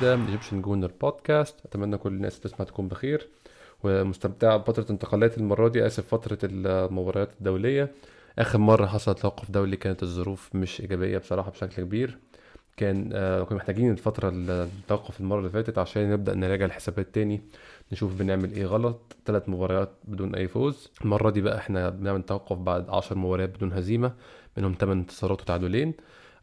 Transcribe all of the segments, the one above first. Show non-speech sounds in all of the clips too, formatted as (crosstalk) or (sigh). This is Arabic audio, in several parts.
جديدة من Egyptian Gooner Podcast أتمنى كل الناس تسمع تكون بخير ومستمتعة بفترة انتقالات المرة دي. آسف فترة المباريات الدولية. آخر مرة حصل توقف دولي كانت الظروف مش إيجابية بصراحة بشكل كبير. كان آه كنا محتاجين الفترة التوقف المرة اللي فاتت عشان نبدأ نراجع الحسابات تاني نشوف بنعمل إيه غلط. ثلاث مباريات بدون أي فوز. المرة دي بقى إحنا بنعمل توقف بعد عشر مباريات بدون هزيمة منهم 8 انتصارات وتعادلين.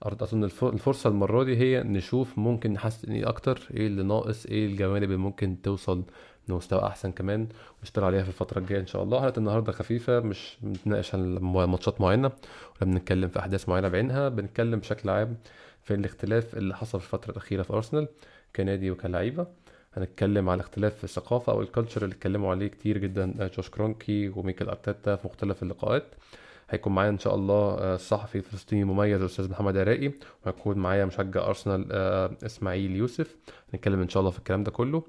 أظن الفرصة المرة دي هي نشوف ممكن نحسن إيه أكتر إيه اللي ناقص إيه الجوانب اللي ممكن توصل لمستوى أحسن كمان ونشتغل عليها في الفترة الجاية إن شاء الله. حلقة النهارده خفيفة مش بنتناقش عن ماتشات معينة ولا بنتكلم في أحداث معينة بعينها بنتكلم بشكل عام في الاختلاف اللي حصل في الفترة الأخيرة في أرسنال كنادي وكلعيبه هنتكلم على اختلاف في الثقافة أو ال culture اللي اتكلموا عليه كتير جدا جوش كرونكي وميكل أرتيتا في مختلف اللقاءات. هيكون معايا إن شاء الله الصحفي الفلسطيني المميز الأستاذ محمد عراقي وهيكون معايا مشجع أرسنال إسماعيل يوسف. هنتكلم إن شاء الله في الكلام ده كله.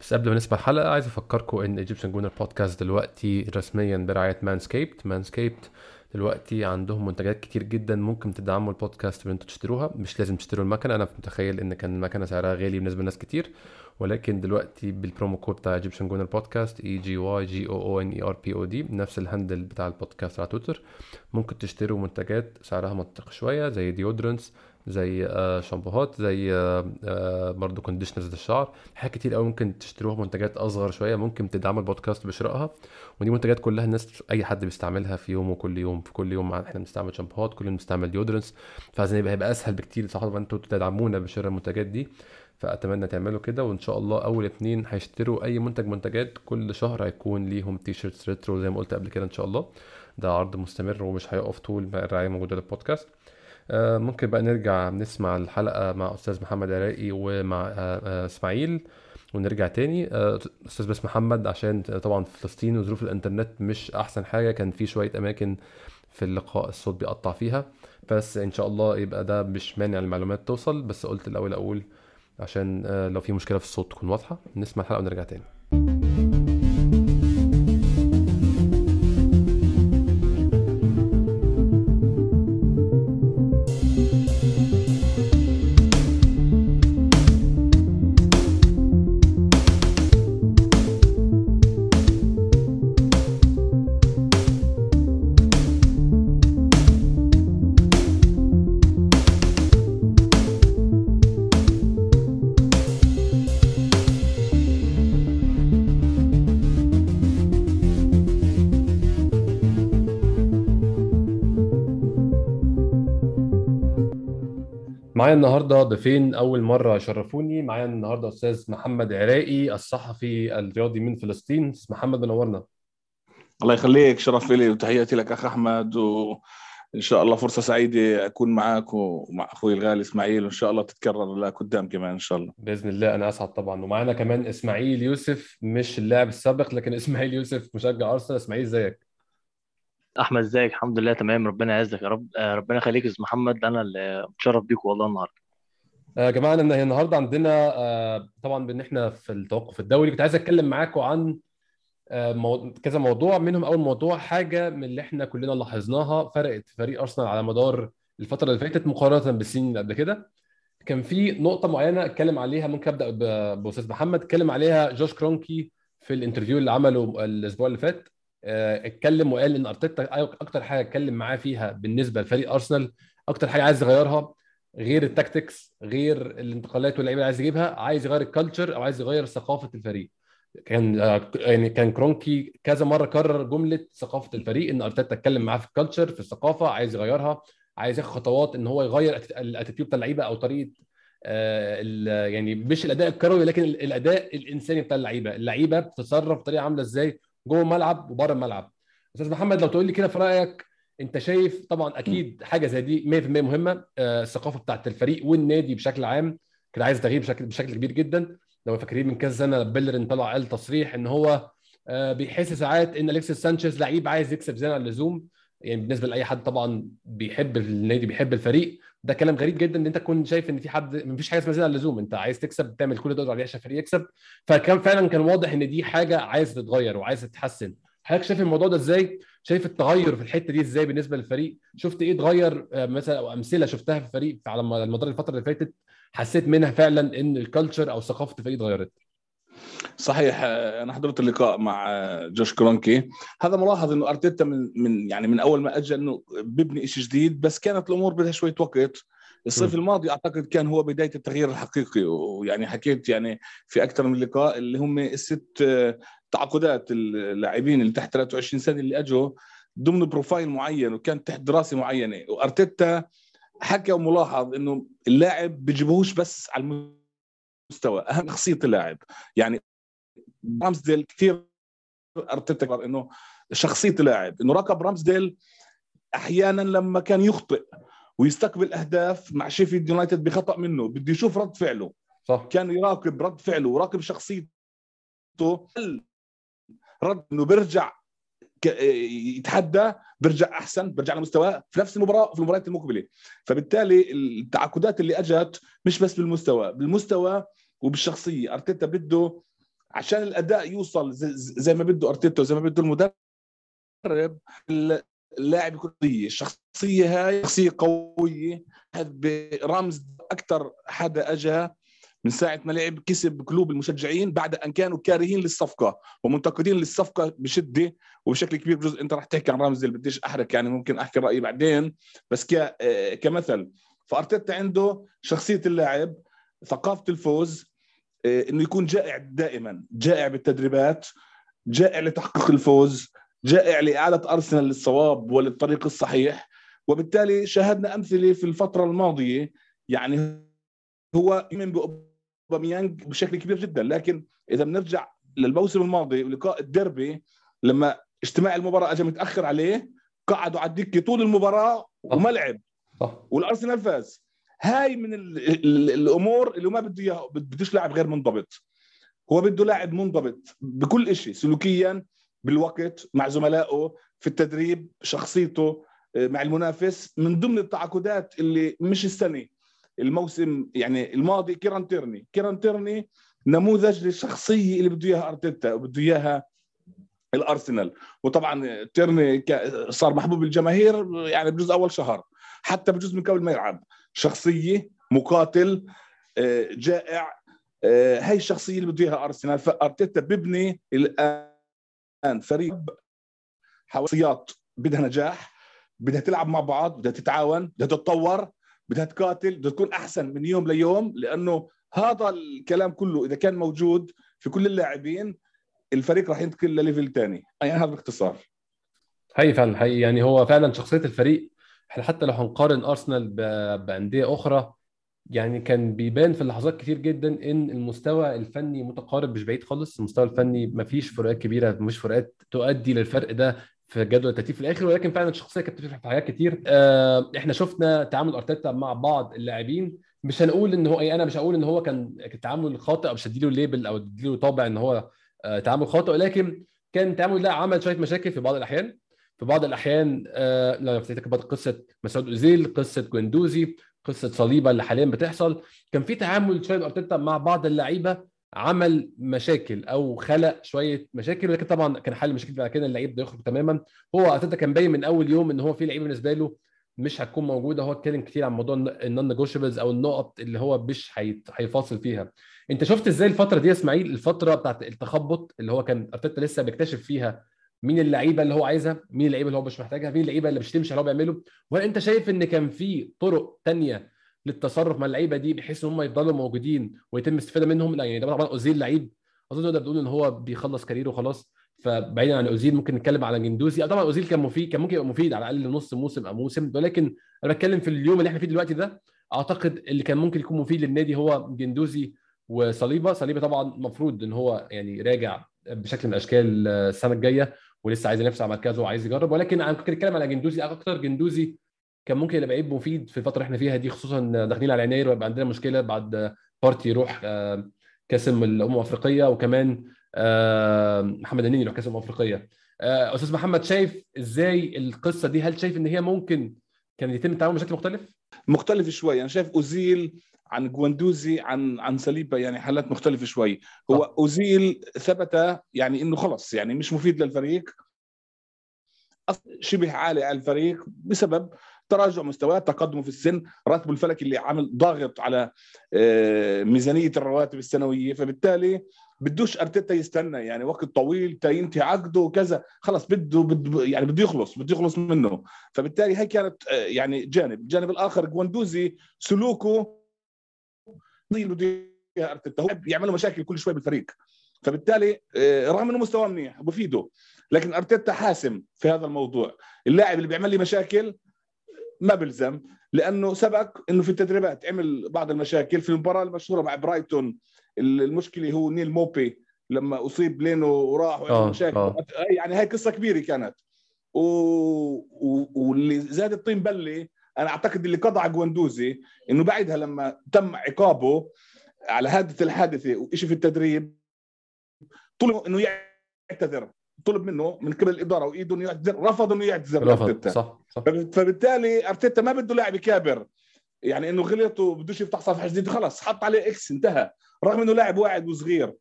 بس قبل ما نسمع الحلقة عايز أفكركم إن Egyptian Gooner Podcast دلوقتي رسميا برعاية Manscaped Manscaped دلوقتي عندهم منتجات كتير جدا ممكن تدعموا البودكاست بان أنتوا تشتروها مش لازم تشتروا المكنة. أنا متخيل إن كان المكنة سعرها غالي بالنسبة لناس كتير. ولكن دلوقتي بال promo code بتاع Egyptian Gooner Podcast E G Y G O O N E R P O D نفس ال handle بتاع البودكاست على تويتر. ممكن تشتروا منتجات سعرها منطقي شوية زي deodorants زي آه شامبوهات زي آه آه برضه conditioners للشعر. حاجات كتير قوي ممكن تشتروها منتجات أصغر شوية ممكن تدعموا البودكاست بشرائها. ودي منتجات كلها الناس أي حد بيستعملها في يومه كل يوم في كل يوم إحنا بنستعمل شامبوهات كل يوم بنستعمل deodorants فعايزين يبقى هيبقى أسهل بكتير صراحة أنتوا تدعمونا بشراء المنتجات دي. فأتمنى تعملوا كده وإن شاء الله أول اتنين هيشتروا أي منتج منتجات كل شهر هيكون ليهم T-shirts retro زي ما قلت قبل كده إن شاء الله. ده عرض مستمر ومش هيقف طول ما الرعاية موجودة للبودكاست. آه ممكن بقى نرجع نسمع الحلقة مع أستاذ محمد عراقي ومع آه آه إسماعيل ونرجع تاني. أستاذ بس محمد عشان طبعا في فلسطين وظروف الإنترنت مش أحسن حاجة كان في شوية أماكن في اللقاء الصوت بيقطع فيها. بس إن شاء الله يبقى ده مش مانع المعلومات توصل. بس قلت الأول أقول عشان لو في مشكلة في الصوت تكون واضحة. نسمع الحلقة ونرجع تاني. النهارده ضيفين أول مرة شرفوني معايا النهارده أستاذ محمد عراقي الصحفي الرياضي من فلسطين. أستاذ محمد منورنا الله يخليك شرف لي وتحياتي لك أخ أحمد وإن شاء الله فرصة سعيدة أكون معك ومع أخوي الغالي إسماعيل وإن شاء الله تتكرر لقدام كمان إن شاء الله. بإذن الله أنا أسعد طبعا. ومعانا كمان إسماعيل يوسف مش اللاعب السابق لكن إسماعيل يوسف مشجع أرسنال. إسماعيل إزيك؟ أحمد إزيك؟ الحمد لله تمام. ربنا يعزك يا رب. آه ربنا يخليك يا محمد. أنا اللي متشرف بيكم والله النهارده. يا آه جماعة أنا النهارده عندنا آه طبعا بإن إحنا في التوقف الدولي. كنت عايز أتكلم معاكم عن. كذا موضوع. منهم أول موضوع حاجة من اللي إحنا كلنا لاحظناها فرقت فريق أرسنال على مدار الفترة اللي فاتت مقارنة بالسنين اللي قبل كده. كان في نقطة معينة أتكلم عليها. ممكن أبدأ بأستاذ محمد. أتكلم عليها. جوش كرونكي في ال interview اللي عمله الأسبوع اللي فات. اتكلم وقال إن أرتيتا أكتر حاجة اتكلم معاه فيها بالنسبة لفريق أرسنال أكتر حاجة عايز يغيرها غير ال tactics غير الانتقالات واللعيبة اللي عايز يجيبها عايز يغير ال culture أو عايز يغير ثقافة الفريق. كان يعني كان كرونكي كذا مرة كرر جملة ثقافة الفريق إن أرتيتا اتكلم معاه في ال culture في الثقافة عايز يغيرها عايز ياخد خطوات إن هو يغير ال attitude بتاع اللعيبة أو طريقة آه يعني مش الأداء الكروي لكن الأداء الإنساني بتاع اللعيبة. اللعيبة بتتصرف بطريقة عاملة إزاي؟ جوه الملعب وبره الملعب. أستاذ محمد لو تقول لي كده في رأيك أنت شايف طبعا أكيد حاجة زي دي 100% مهمة. آه الثقافة بتاعت الفريق والنادي بشكل عام كان عايز تغيير بشكل بشكل كبير جدا. لو فاكرين من كذا سنة بيلرين طلع قال تصريح إن هو آه بيحس ساعات إن أليكسيس سانشيز لعيب عايز يكسب زيادة عن اللزوم. يعني بالنسبة لأي حد طبعا بيحب النادي بيحب الفريق. ده كلام غريب جدا ان انت تكون شايف ان في حد مفيش حاجة اسمها زيادة عن اللزوم. انت عايز تكسب تعمل كل تقدر عليه عشان الفريق يكسب. فكان فعلا كان واضح ان دي حاجة عايزة تتغير وعايزة تتحسن. حضرتك شايف الموضوع ده إزاي؟ شايف التغير في الحتة دي إزاي بالنسبة للفريق؟ شفت إيه اتغير آه، مثلا أو أمثلة شفتها في الفريق على مدار الفترة اللي فاتت حسيت منها فعلا إن ال culture أو ثقافة الفريق اتغيرت؟ صحيح أنا حضرت اللقاء مع جوش كرونكي هذا ملاحظ إنه أرتيتا من من يعني من أول ما اجى إنه ببني شيء جديد بس كانت الأمور بدها شوية وقت. الصيف الماضي أعتقد كان هو بداية التغيير الحقيقي ويعني حكيت يعني في أكثر من لقاء اللي هم الست تعاقدات اللاعبين اللي تحت 23 سنة اللي أجوا ضمن profile معين وكان تحت دراسة معينة. وأرتيتا حكى وملاحظ إنه اللاعب بيجيبوهوش بس على المستوى أهم شخصيه اللاعب. يعني رامزديل كثير أرتيتا إنه شخصية اللاعب إنه راقب رامزديل أحيانا لما كان يخطئ ويستقبل أهداف مع شيفيلد يونايتد بخطأ منه بده يشوف رد فعله. صح. كان يراقب رد فعله وراقب شخصيته. رد إنه بيرجع يتحدى بيرجع أحسن بيرجع لمستواه في نفس المباراة في المباريات المقبلة. فبالتالي التعاقدات اللي أجت مش بس بالمستوى بالمستوى وبالشخصية. أرتيتا بده عشان الأداء يوصل زي ما بده أرتيتا وزي ما بده المدرب اللاعب يكون الشخصية هاي شخصية قوية برمز أكثر حدا اجى من ساعة ما لعب كسب قلوب المشجعين بعد أن كانوا كارهين للصفقة ومنتقدين للصفقة بشدة وبشكل كبير بجوز أنت رح تحكي عن رامز بديش أحرك يعني ممكن أحكي رأيي بعدين. بس ك كمثل فأرتيتا عنده شخصية اللاعب ثقافة الفوز إنه يكون جائع دائما جائع بالتدريبات جائع لتحقيق الفوز جائع لإعادة أرسنال للصواب وللطريق الصحيح. وبالتالي شاهدنا أمثلة في الفترة الماضية يعني هو يؤمن باوباميانج بشكل كبير جدا. لكن إذا بنرجع للموسم الماضي ولقاء الديربي لما اجتماع المباراة اجى متأخر عليه قعدوا على الدكة طول المباراة وما لعب. والأرسنال فاز. هاي من الأمور اللي ما بده اياها بدوش لاعب غير منضبط. هو بده لاعب منضبط بكل شيء سلوكيا بالوقت مع زملائه في التدريب شخصيته مع المنافس من ضمن التعاقدات اللي مش السنة. الموسم يعني الماضي كيران تيرني. كيران تيرني نموذج للشخصية اللي بده إياها أرتيتا وبده إياها الأرسنال. وطبعا تيرني صار محبوب الجماهير يعني بجزء أول شهر حتى بجزء من قبل ما يلعب. شخصية مقاتل آه، جائع آه، هاي الشخصية اللي بده إياها أرسنال. فأرتيتا ببني الآن فريق حوصيات بدها نجاح بدها تلعب مع بعض بدها تتعاون بدها تتطور. بدها تقاتل بدها تكون أحسن من يوم ليوم لأنه هذا الكلام كله إذا كان موجود في كل اللاعبين الفريق راح ينتقل لليفل ثاني يعني هذا باختصار. حقيقي فعلا حقيقي يعني هو فعلا شخصية الفريق إحنا حتى لو هنقارن أرسنال بأندية أخرى يعني كان بيبان في اللحظات كتير جدا إن المستوى الفني متقارب مش بعيد خالص المستوى الفني ما فيش فروقات كبيرة مش فروقات تؤدي للفرق ده في جدول الترتيب في الآخر ولكن فعلا الشخصية كانت بتفرق في حاجات كتير. آه إحنا شفنا تعامل أرتيتا مع بعض اللاعبين. مش هنقول إن هو اي أنا مش هقول إن هو كان تعامل خاطئ أو مش هديله ليبل أو اديله طابع إن هو آه تعامل خاطئ ولكن كان تعامل لا عمل شوية مشاكل في بعض الأحيان. في بعض الأحيان آه لو افتكر قصة مسعود أوزيل قصة جويندوزي قصة صليبة اللي حاليا بتحصل. كان في تعامل شوية أرتيتا مع بعض اللعيبة. عمل مشاكل أو خلق شوية مشاكل ولكن طبعا كان حل مشاكل بعد كده اللعيب ده يخرج تماما. هو أرتيتا كان باين من أول يوم إن هو في لعيبه بالنسبة له مش هتكون موجودة. هو اتكلم كتير عن موضوع ال non-negotiables أو النقط اللي هو مش هيفاصل فيها. أنت شفت إزاي الفترة دي يا إسماعيل؟ الفترة بتاعت التخبط اللي هو كان أرتيتا لسه بيكتشف فيها مين اللعيبة اللي هو عايزها مين اللعيبة اللي هو مش محتاجها مين اللعيبة اللي مش تمشي اللي هو بيعمله. وهل أنت شايف إن كان في طرق تانية للتصرف مع اللعيبة دي بحيث إن هم يفضلوا موجودين ويتم الاستفاده منهم؟ لا يعني طبعا أوزيل لعيب أظن نقدر نقول إن هو بيخلص كاريره خلاص فبعيدا عن أوزيل ممكن نتكلم على جندوزي. طبعا أوزيل كان مفيد كان ممكن يبقى مفيد على الأقل نص موسم أو موسم ولكن أنا بتكلم في اليوم اللي إحنا فيه دلوقتي ده أعتقد اللي كان ممكن يكون مفيد للنادي هو جندوزي وصليبة. صليبة طبعا المفروض إن هو يعني راجع بشكل من الأشكال السنة الجاية ولسه عايز ينافس على مركزه وعايز يجرب. ولكن أنا كنت اتكلم على جويندوزي أكتر جويندوزي كان ممكن يبقى لعيب مفيد في الفترة اللي إحنا فيها دي خصوصا داخلين على يناير ويبقى عندنا مشكلة بعد بارتي يروح آه، كأس الأمم الأفريقية وكمان آه، محمد النني يروح كأس الأمم الأفريقية. آه، أستاذ محمد شايف إزاي القصة دي؟ هل شايف إن هي ممكن كان يتم التعامل بشكل مختلف؟ مختلف شوي. أنا شايف أوزيل عن جويندوزي عن عن صليبة يعني حالات مختلفة شوي. هو أوه. أوزيل ثبت يعني إنه خلص يعني مش مفيد للفريق. شبه عالي على الفريق بسبب تراجع مستويات تقدمه في السن راتبه الفلكي اللي عامل ضاغط على آه، ميزانية الرواتب السنوية. فبالتالي بدوش أرتيتا يستنى يعني وقت طويل تا ينتهي عقده وكذا. خلص بده بده يعني بده يخلص بده يخلص منه. فبالتالي هي كانت آه، يعني جانب. الجانب الآخر جواندوزي سلوكه بده أرتيتا. هو بيعملوا مشاكل كل شوي بالفريق. فبالتالي آه، رغم إنه مستواه منيح بفيده لكن أرتيتا حاسم في هذا الموضوع. اللاعب اللي بيعمل لي مشاكل ما بلزم لأنه سبق إنه في التدريبات عمل بعض المشاكل في المباراة المشهورة مع برايتون. المشكلة هو نيل موبي لما أصيب لينو وراح وعمل آه، مشاكل. آه. يعني هاي قصة كبيرة كانت. و... و... واللي زاد الطين بله أنا أعتقد اللي قضى على جواندوزي إنه بعدها لما تم عقابه على هذه الحادثة وشيء في التدريب طلب إنه يعتذر. طلب منه من قبل الإدارة وإيده إنه يعتذر رفض إنه يعتذر رفض أرتيتا. صح صح. فبالتالي أرتيتا ما بده لاعب يكابر يعني إنه غلط وبدوش يفتح صفحة جديدة خلص حط عليه إكس انتهى. رغم إنه لاعب واعد وصغير.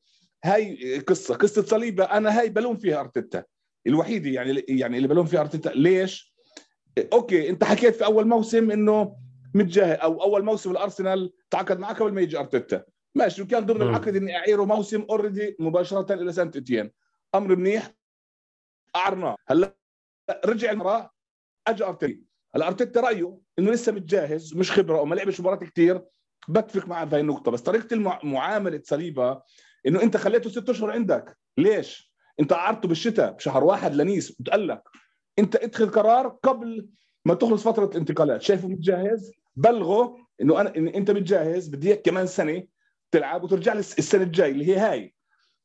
هاي قصة قصة صليبة أنا هاي بلوم فيها أرتيتا. الوحيده يعني يعني اللي بلوم فيها أرتيتا. ليش؟ okay أنت حكيت في أول موسم إنه متجاهل أو أول موسم الأرسنال تعاقد معك قبل ما يجي أرتيتا. ماشي وكان ضمن. العقد إني أعيره موسم already مباشرة إلى سانت اتيان أمر منيح أعرناه. هلا رجع المباراه اجى أرتيتا. هلا أرتيتا رأيه إنه لسه متجهز مش خبرة وما لعبش مباراة كثير بتفق معه هاي النقطة. بس طريقة المع... معاملة إنه أنت خليته ست أشهر عندك. ليش؟ أنت قعدته بالشتاء بشهر واحد لنيس بتقول لك. أنت ادخل قرار قبل ما تخلص فترة الانتقالات. شايفه متجهز؟ بلغه إنه أنا إن أنت متجهز بدي إياك كمان سنة تلعب وترجع لي السنة الجاي اللي هي هاي.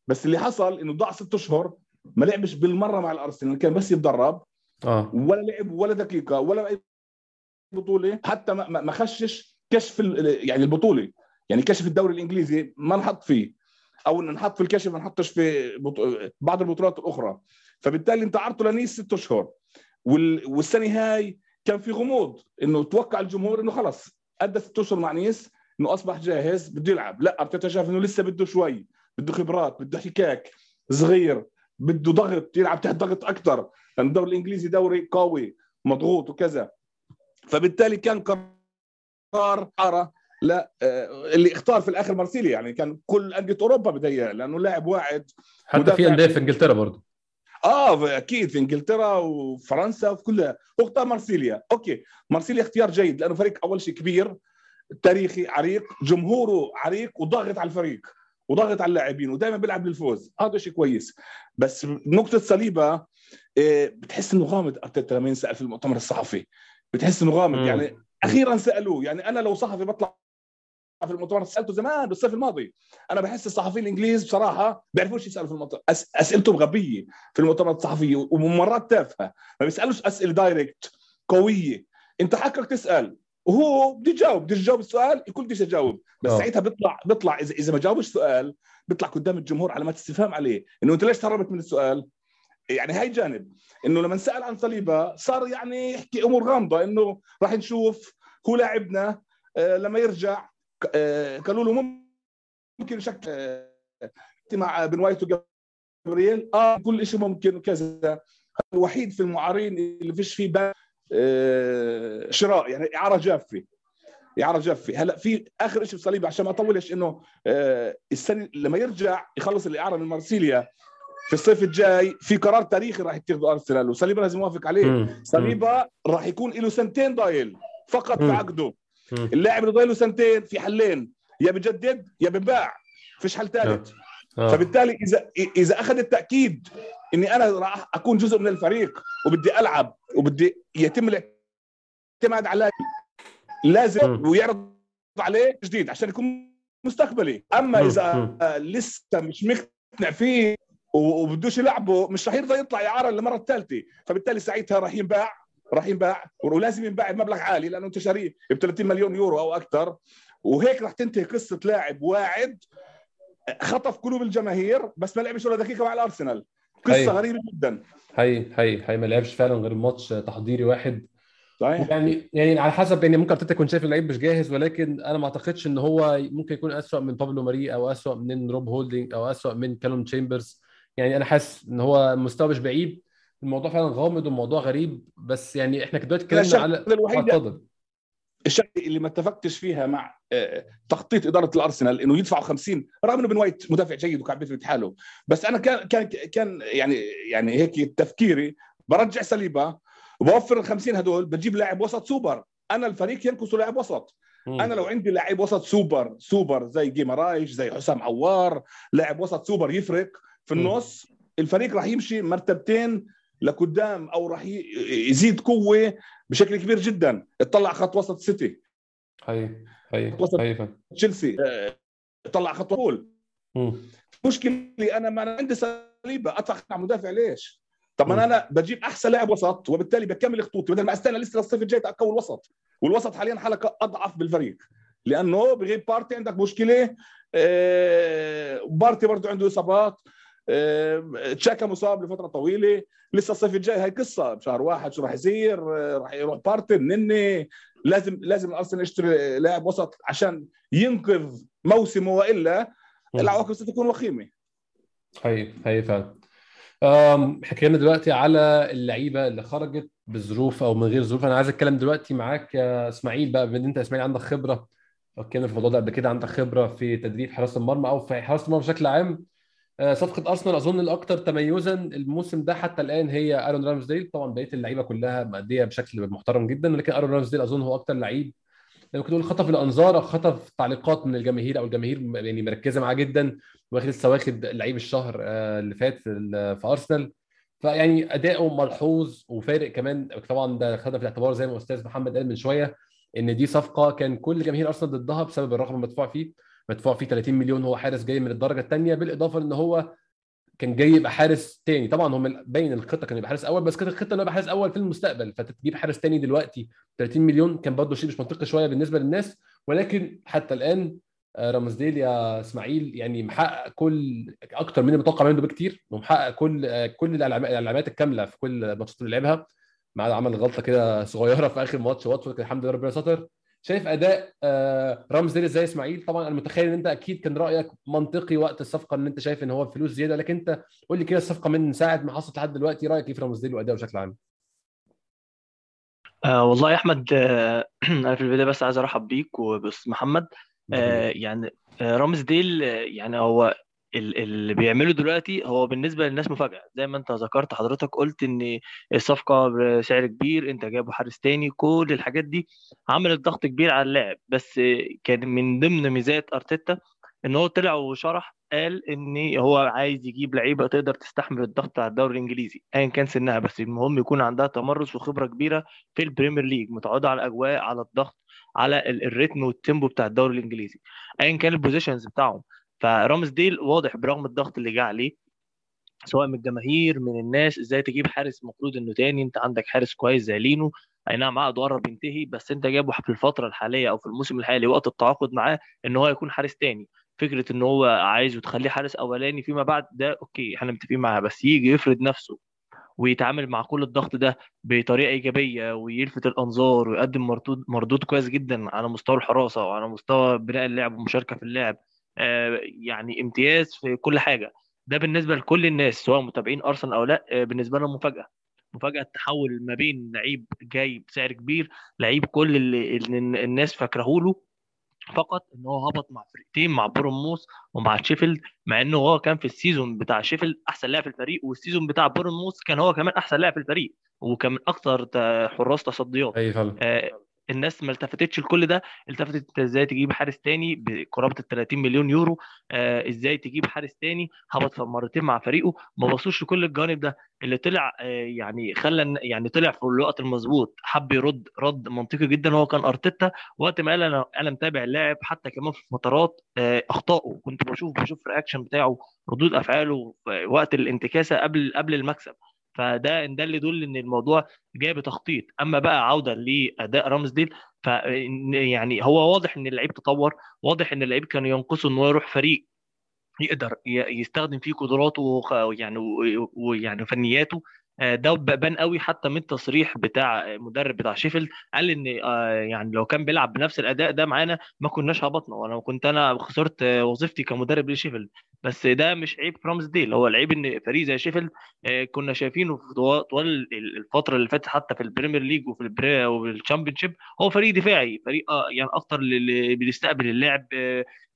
بس اللي حصل إنه ضاع ست أشهر ما لعبش بالمرة مع الأرسنال كان بس يتدرب. آه. ولا لعب ولا دقيقة ولا أي بطولة حتى ما ما خشش كشف يعني البطولة. يعني كشف الدوري الإنجليزي ما نحط فيه. أو نحط في الكشف ما نحطش في بطو... بعض البطولات الأخرى. فبالتالي أنت عرضته لنيس ست أشهر. وال... والسنة هاي كان في غموض إنه توقع الجمهور إنه خلص. أدى ست أشهر مع نيس إنه أصبح جاهز بده يلعب. لا أرتيتا شاف إنه لسه بده شوي. بده خبرات بده احتكاك صغير. بده ضغط يلعب تحت ضغط أكثر لأن الدوري الإنجليزي دوري قوي مضغوط وكذا. فبالتالي كان قرار حاره لا آه، اللي اختار في الآخر مارسيليا يعني كان كل انديه أوروبا بدها لأنه لاعب واعد. حتى في. أندية في إنجلترا برضه آه أكيد في إنجلترا وفرنسا وفي كلها هو اختار مارسيليا. أوكي مارسيليا اختيار جيد لأنه فريق أول شيء كبير تاريخي عريق جمهوره عريق وضاغط على الفريق. وضاغط على اللاعبين ودائما بيلعب للفوز. هذا شيء كويس. بس نقطة صليبة آه، بتحس إنه غامض أرتيتا لما ينسأل في المؤتمر الصحفي. بتحس إنه غامض. يعني أخيرا سألوه. يعني أنا لو صحفي بطلع في المؤتمر سألته زمان بالصيف الماضي. أنا بحس الصحفيين الإنجليز بصراحة بيعرفوش يسألوا في المؤتمر. أس... اسئلتهم غبية في المؤتمرات الصحفيه ومرات تافهة. ما بيسألوش أسئلة دايركت قوية. أنت حقك تسأل. وهو بده يجاوب بده يجاوب السؤال الكل بده يجاوب. بس آه. ساعتها بيطلع بيطلع إذا إذا ما جاوبش سؤال بيطلع قدام الجمهور علامات استفهام عليه. إنه أنت ليش تهربت من السؤال؟ يعني هاي جانب. إنه لما سأل عن صليبة صار يعني يحكي أمور غامضة إنه راح نشوف هو لاعبنا آه، لما يرجع آه، قالوا له ممكن شك آه، مع بن وايت وجابرييل آه كل شيء ممكن وكذا الوحيد في المعارين اللي فيش فيه شراء يعني إعارة جافة. إعارة جافة. هلأ في آخر شيء في صليبه عشان ما اطولش إنه آه، السنة لما يرجع يخلص الإعارة من مارسيليا في الصيف الجاي في قرار تاريخي راح يتخذه أرسنال وصليبه لازم يوافق عليه. مم. صليبه راح يكون له سنتين ضايل فقط في. عقده. اللاعب اللي ضايله سنتين في حلين يا بجدد يا بنباع. فيش حل ثالث. آه. فبالتالي اذا إذا أخذ التأكيد إني أنا راح أكون جزء من الفريق وبدي ألعب وبدي يتم الاعتماد علي لازم. ويعرض عليه جديد عشان يكون مستقبلي أما. إذا. لسه مش مقتنع فيه وبدوش يلعبه مش رح يرضى يطلع اعاره للمرة الثالثة فبالتالي ساعتها راح ينباع راح ينباع ولازم ينباع بمبلغ عالي لأنه أنت شاريه ب 30 مليون يورو أو أكثر وهيك راح تنتهي قصة لاعب واعد خطف قلوب الجماهير بس ما لعبش ولا دقيقة مع الأرسنال. قصة أيوة. غريبة جدا. حقيقي حقيقي حقيقي ما لعبش فعلا غير ماتش تحضيري واحد. صحيح. يعني يعني على حسب يعني ممكن أرتيتا يكون شايف اللعيب مش جاهز ولكن أنا ما أعتقدش إن هو ممكن يكون أسوأ من بابلو ماري أو أسوأ من روب هولدنج أو أسوأ من كالوم تشامبرز. يعني أنا حاسس إن هو مستوى مش بعيد. الموضوع فعلا غامض وموضوع غريب. بس يعني إحنا دلوقتي اتكلمنا على اتفضل. الشغله اللي ما اتفقتش فيها مع آه، تخطيط إدارة الأرسنال إنه يدفعوا 50 رغم إنه بن وايت مدافع جيد وكان بيثبت حاله بس أنا كان كان كان يعني يعني هيك تفكيري برجع سليبا وبوفر ال 50 هدول بجيب لاعب وسط سوبر أنا الفريق ينقصه لاعب وسط مم. أنا لو عندي لاعب وسط super super زي جيمارايش زي حسام عوار لاعب وسط سوبر يفرق في مم. النص الفريق راح يمشي مرتبتين لقدام أو راح يزيد قوة بشكل كبير جدا. اطلع خط وسط سيتي. هي هي وسط. هي تشيلسي. آه، طلع خط ليفربول مم. مشكلتي أنا ما أنا عندي سليبه ادفع على مدافع ليش؟ طب مم. أنا بجيب أحسن لاعب وسط وبالتالي بكمل خطوطي بدل ما أستنى لسه للصيف الجاي اقوي الوسط والوسط حاليا حلقة أضعف بالفريق. لأنه بغيب بارتي عندك مشكلة. آه، بارتي برضه عنده إصابات. تشاكا مصاب لفترة طويلة. لسه الصيف الجاي هاي قصة. بشهر واحد شو راح يصير؟ راح يروح بارتي نني لازم لازم الارسنال يشتري لاعب وسط عشان ينقذ موسمه وإلا. العواقب ستكون وخيمة. هي هي فعلا. حكينا دلوقتي على اللعيبة اللي خرجت بظروف أو من غير ظروف. أنا عايز أتكلم دلوقتي معاك يا إسماعيل بقى بما إن أنت إسماعيل عندك خبرة. اتكلمنا في الموضوع ده قبل كده عندك خبرة في تدريب حراسة المرمى أو في حراسة المرمى بشكل عام. صفقة أرسنال أظن الاكثر تميزا الموسم ده حتى الآن هي آرون رامسديل طبعا بقية اللعيبة كلها مأدية بشكل محترم جدا لكن آرون رامسديل أظن هو أكثر لعيب ممكن تقول خطف الأنظار أو خطف تعليقات من الجماهير أو الجماهير يعني مركزة معاه جدا واخد لسه واخد لعيب الشهر آه، اللي فات في ال- في أرسنال. فيعني أداؤه ملحوظ وفارق كمان طبعا ده خدها في الاعتبار زي ما أستاذ محمد قال من شوية إن دي صفقة كان كل جماهير أرسنال ضدها بسبب الرقم المدفوع فيه. مدفوع فيه 30 مليون هو حارس جاي من الدرجة الثانية بالإضافة إن هو كان جاي يبقى حارس تاني. طبعا هم باين الخطة كان يبقى حارس أول بس كانت الخطة انه يبقى حارس أول في المستقبل. فتجيب حارس تاني دلوقتي 30 مليون كان برضه شيء مش منطقي شوية بالنسبة للناس. ولكن حتى الآن آه، رامزديل يا إسماعيل يعني محقق كل أكتر من المتوقع منه بكتير ومحقق كل آه، كل العلامات الكاملة في كل الماتشات اللي لعبها ما عدا عمل غلطة كده صغيرة في آخر ماتش واتفورد الحمد لله ربنا ستر. شايف أداء آه، رامزديل إزاي يا إسماعيل؟ طبعا أنا متخيل إن أنت أكيد كان رأيك منطقي وقت الصفقة إن أنت شايف إن هو فلوس زيادة لكن أنت قول لي كده الصفقة من ساعة ما حصلت لحد دلوقتي رأيك إيه في رامزديل واداؤه بشكل عام؟ آه والله يا أحمد آه (clears throat) أنا في البداية بس عايز أرحب بيك وبس محمد. آه يعني آه رامز ديل آه يعني هو اللي بيعمله دلوقتي هو بالنسبة للناس مفاجأة. زي ما انت ذكرت حضرتك قلت ان الصفقة بسعر كبير انت جايبه حارس تاني كل الحاجات دي عملت ضغط كبير على اللاعب. بس كان من ضمن ميزات أرتيتا إن هو طلع وشرح قال إن هو عايز يجيب لعيبة تقدر تستحمل الضغط بتاع الدوري الإنجليزي ايا كان سنها. بس المهم يكون عندها تمرس وخبرة كبيرة في البريمير ليج متعودة على الأجواء على الضغط على ال- ال rhythm وال tempo بتاع الدوري الإنجليزي. ايا كان ال positions بتاعهم. فرامزديل واضح برغم الضغط اللي جه عليه سواء من الجماهير من الناس إزاي تجيب حارس المفروض انه تاني؟ انت عندك حارس كويس زي لينو. اي نعم عقده قرب ينتهي بس انت جايبه في الفترة الحالية أو في الموسم الحالي وقت التعاقد معاه إن هو يكون حارس تاني. فكرة إن هو عايز تخليه حارس أولاني فيما بعد ده okay إحنا متفقين معاه بس يجي يفرض نفسه ويتعامل مع كل الضغط ده بطريقة إيجابية ويلفت الأنظار ويقدم مردود مردود كويس جدا على مستوى الحراسة وعلى مستوى بناء اللعب والمشاركه في اللعب. يعني امتياز في كل حاجة. ده بالنسبة لكل الناس سواء متابعين أرسنال أو لأ آه، بالنسبة لهم مفاجأة. مفاجأة التحول ما بين لعيب جاي بسعر كبير لعيب كل اللي, الناس فاكره له فقط إن هو هبط مع فرقتين مع بورنموث ومع شيفيلد مع انه هو كان في ال season بتاع شيفيلد أحسن لاعب في الفريق وال season بتاع بورنموث كان هو كمان أحسن لاعب في الفريق وكان من أكثر حراس تصديات. أي فعلا. آه، الناس ما التفتتش لكل ده التفتت إزاي تجيب حارس تاني بقرابة ال 30 مليون يورو آه، إزاي تجيب حارس تاني هبط مرتين مع فريقه ما بصوش لكل الجوانب ده. اللي طلع آه، يعني خلى يعني طلع في الوقت المظبوط حب يرد رد منطقي جدا هو كان أرتيتا. وقت ما قال أنا أنا متابع اللاعب حتى كمان في فترات آه، اخطائه كنت بشوف بشوف reaction بتاعه ردود أفعاله في وقت الانتكاسة قبل قبل المكسب. فده ده اللي يدل إن الموضوع جاي بتخطيط أما بقى عودة لأداء رامزديل ف يعني هو واضح إن اللعيب تطور واضح إن اللعيب كان ينقصه إن هو يروح فريق يقدر يستخدم فيه قدراته وخ- يعني و- ويعني فنياته ده بان قوي حتى من التصريح بتاع مدرب بتاع شيفيلد. قال إن آه، يعني لو كان بيلعب بنفس الأداء ده معانا ما كناش هبطنا وأنا كنت أنا خسرت آه، وظيفتي كمدرب لشيفيلد. بس ده مش عيب رامزديل هو العيب إن فريق زي شيفيلد كنا شايفينه في طوال الفترة اللي فاتت حتى في ال Premier League وفي ال Pre وال Championship هو فريق دفاعي فريق يعني أكتر اللي بيستقبل اللعب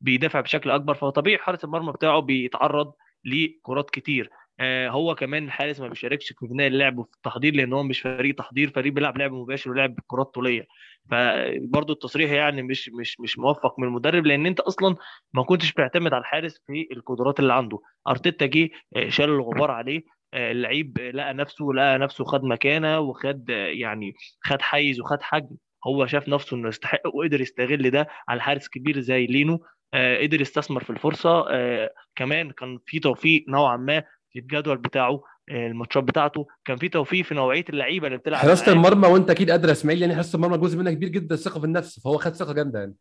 بيدافع بشكل أكبر. فطبيعي حارس المرمى بتاعه بيتعرض لكرات كتير. آه، هو كمان الحارس ما بيشاركش في بناء اللعب وفي التحضير لأن هو مش فريق تحضير فريق بيلعب لعب مباشر ولعب كرات طولية. فبرضه التصريح يعني مش مش مش موفق من المدرب لأن أنت أصلا ما كنتش بتعتمد على الحارس في القدرات اللي عنده. أرتيتا جه آه، شال الغبار عليه آه، اللعيب لقى نفسه لقى نفسه خد مكانة وخد يعني خد حيز وخد حجم. هو شاف نفسه إنه يستحق وقدر يستغل ده على حارس كبير زي لينو قدر يستثمر في الفرصة كمان كان في توفيق نوعا ما الجدول بتاعه آه، الماتشات بتاعته. كان في توفيق في نوعية اللعيبة اللي بتلعب حراسة المرمى وانت أكيد قادر إسماعيل يعني حراسة المرمى جزء منها كبير جدا الثقه في النفس فهو خد ثقة جامدة يعني.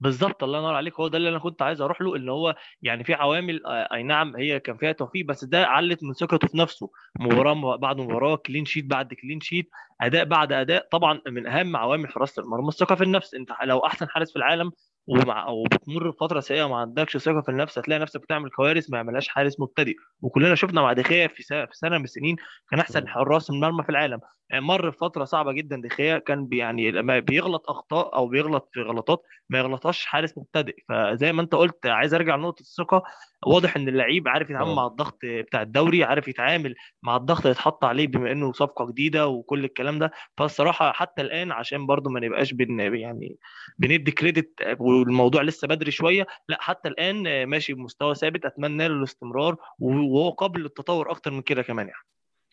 بالظبط الله ينور عليك. هو ده اللي أنا كنت عايز أروح له ان هو يعني في عوامل آه، أي نعم هي كان فيها توفيق بس ده علت من ثقته في نفسه. مباراة بعد مباراة clean sheet بعد clean sheet أداء بعد أداء. طبعا من أهم عوامل حراسة المرمى الثقة في النفس. أنت لو أحسن حارس في العالم ومع وبتمر فتره سيئة وما عندكش ثقة في النفس هتلاقي نفسك بتعمل كوارث ما يعملهاش حارس مبتدئ وكلنا شفنا مع دخيا في سنه في سنة من السنين كان أحسن حراس المرمى في العالم. مر فتره صعبة جدا دخيا كان يعني لما بيغلط أخطاء أو بيغلط في غلطات ما يغلطهاش حارس مبتدئ فزي ما أنت قلت عايز أرجع لنقطة الثقة واضح إن اللعيب عارف يتعامل مع الضغط بتاع الدوري عارف يتعامل مع الضغط اللي اتحط عليه بما إنه صفقة جديدة وكل الكلام ده. فالصراحة حتى الآن عشان برضو ما نبقاش بن يعني بندي كريدت والموضوع لسه بدري شوية. لا حتى الآن ماشي بمستوى ثابت. أتمنى له الاستمرار وهو قابل للتطور أكتر من كده كمان يعني.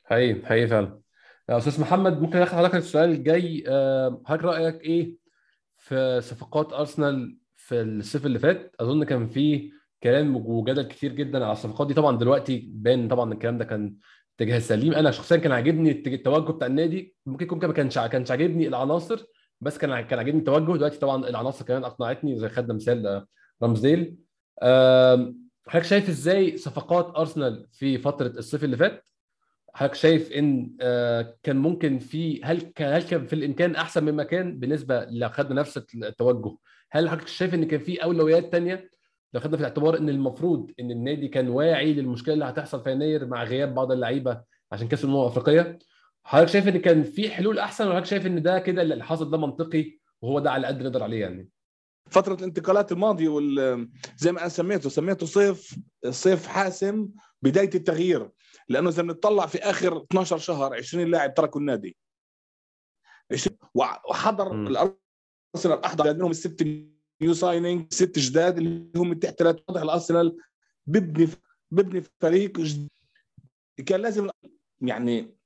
حقيقي حقيقي فعلا. يا أستاذ محمد ممكن اخد حضرتك السؤال الجاي حضرتك رأيك إيه في صفقات أرسنال في الصيف اللي فات؟ أظن كان في كلام وجدل كتير جدا على الصفقات دي. طبعا دلوقتي باين طبعا الكلام ده كان اتجاه سليم أنا شخصيا كان عاجبني التوجه بتاع النادي. ممكن يكون ما كانش كانش عاجبني العناصر بس كان كان عاجبني التوجه. دلوقتي طبعا العناصر كمان أقنعتني زي خدنا مثال آه، رامزديل. حضرتك شايف إزاي صفقات أرسنال في فترة الصيف اللي فات؟ حضرتك شايف إن آه، كان ممكن في هل كان هل كان في الإمكان أحسن مما كان بالنسبة لو خدنا نفس التوجه؟ هل حضرتك شايف إن كان في أولويات ثانية لو خدنا في الاعتبار إن المفروض إن النادي كان واعي للمشكلة اللي هتحصل في يناير مع غياب بعض اللعيبة عشان كأس الأمم الأفريقية؟ حضرتك شايف إن كان في حلول أحسن؟ ولا حضرتك شايف إن ده كده اللي حصل ده منطقي وهو ده على قد نقدر عليه يعني؟ فترة الانتقالات الماضية وال زي ما أنا سميته سميته صيف صيف حاسم بداية التغيير لأنه إذا بنطلع في آخر 12 شهر 20 لاعب تركوا النادي. وحضر الأرسنال احضر منهم الست new signing ست جداد اللي هم تحت واضح الأرسنال ببني ببني فريق جديد. كان لازم يعني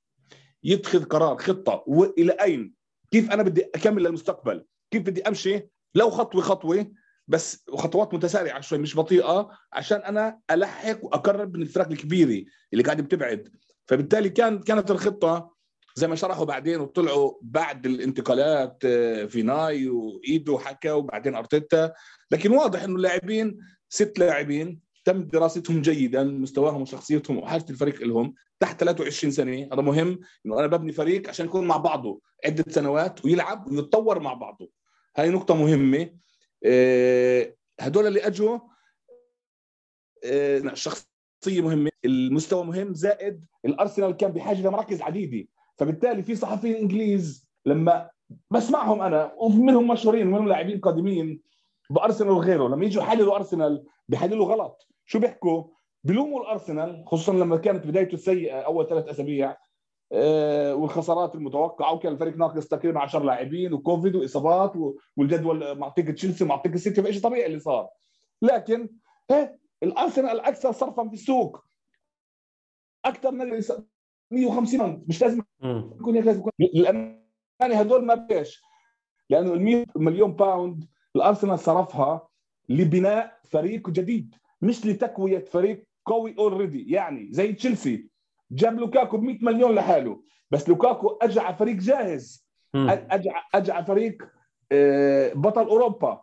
يتخذ قرار خطة وإلى أين؟ كيف أنا بدي أكمل للمستقبل؟ كيف بدي أمشي؟ لو خطوة خطوة بس خطوات متسارعة شوي مش بطيئة عشان أنا ألحق وأقرب من الفرق الكبيرة اللي قاعدة بتبعد. فبالتالي كان كانت الخطة زي ما شرحوا بعدين وطلعوا بعد الانتقالات آه، فيناي وإيدو حكى وبعدين أرتيتا. لكن واضح إنه اللاعبين ست لاعبين تم دراستهم جيدا مستواهم وشخصيتهم وحاجه الفريق لهم تحت 23 سنة. هذا مهم إنه أنا ببني فريق عشان يكون مع بعضه عدة سنوات ويلعب ويتطور مع بعضه. هاي نقطة مهمة. آه، هدول اللي أجوا آه، شخصية مهمة. المستوى مهم زائد الأرسنال كان بحاجة لمراكز عديدة. فبالتالي في صحفيين إنجليز لما بسمعهم أنا ومنهم مشهورين ومنهم لاعبين قادمين بأرسنال وغيره لما يجوا يحللوا أرسنال بيحللوا غلط. شو بيحكوا؟ بلوموا الأرسنال خصوصا لما كانت بدايته سيئه أول ثلاث أسابيع آه، والخسارات المتوقعة وكان الفريق ناقص تقريبا 10 لاعبين وكوفيد وإصابات والجدول معطيك تشيلسي معطيك السيتي فإيش طبيعي اللي صار؟ لكن الأرسنال الأكثر صرفا في السوق. أكثر من 150 مش لازم يكون هيك لازم يكون للامانه هدول ما بيش لأنه ال 100 مليون pound الأرسنال صرفها لبناء فريق جديد. مش لتقويه فريق قوي already يعني زي تشيلسي. جاب لوكاكو ب 100 مليون لحاله. بس لوكاكو اجى على فريق جاهز. اجى اجى على فريق آه، بطل أوروبا.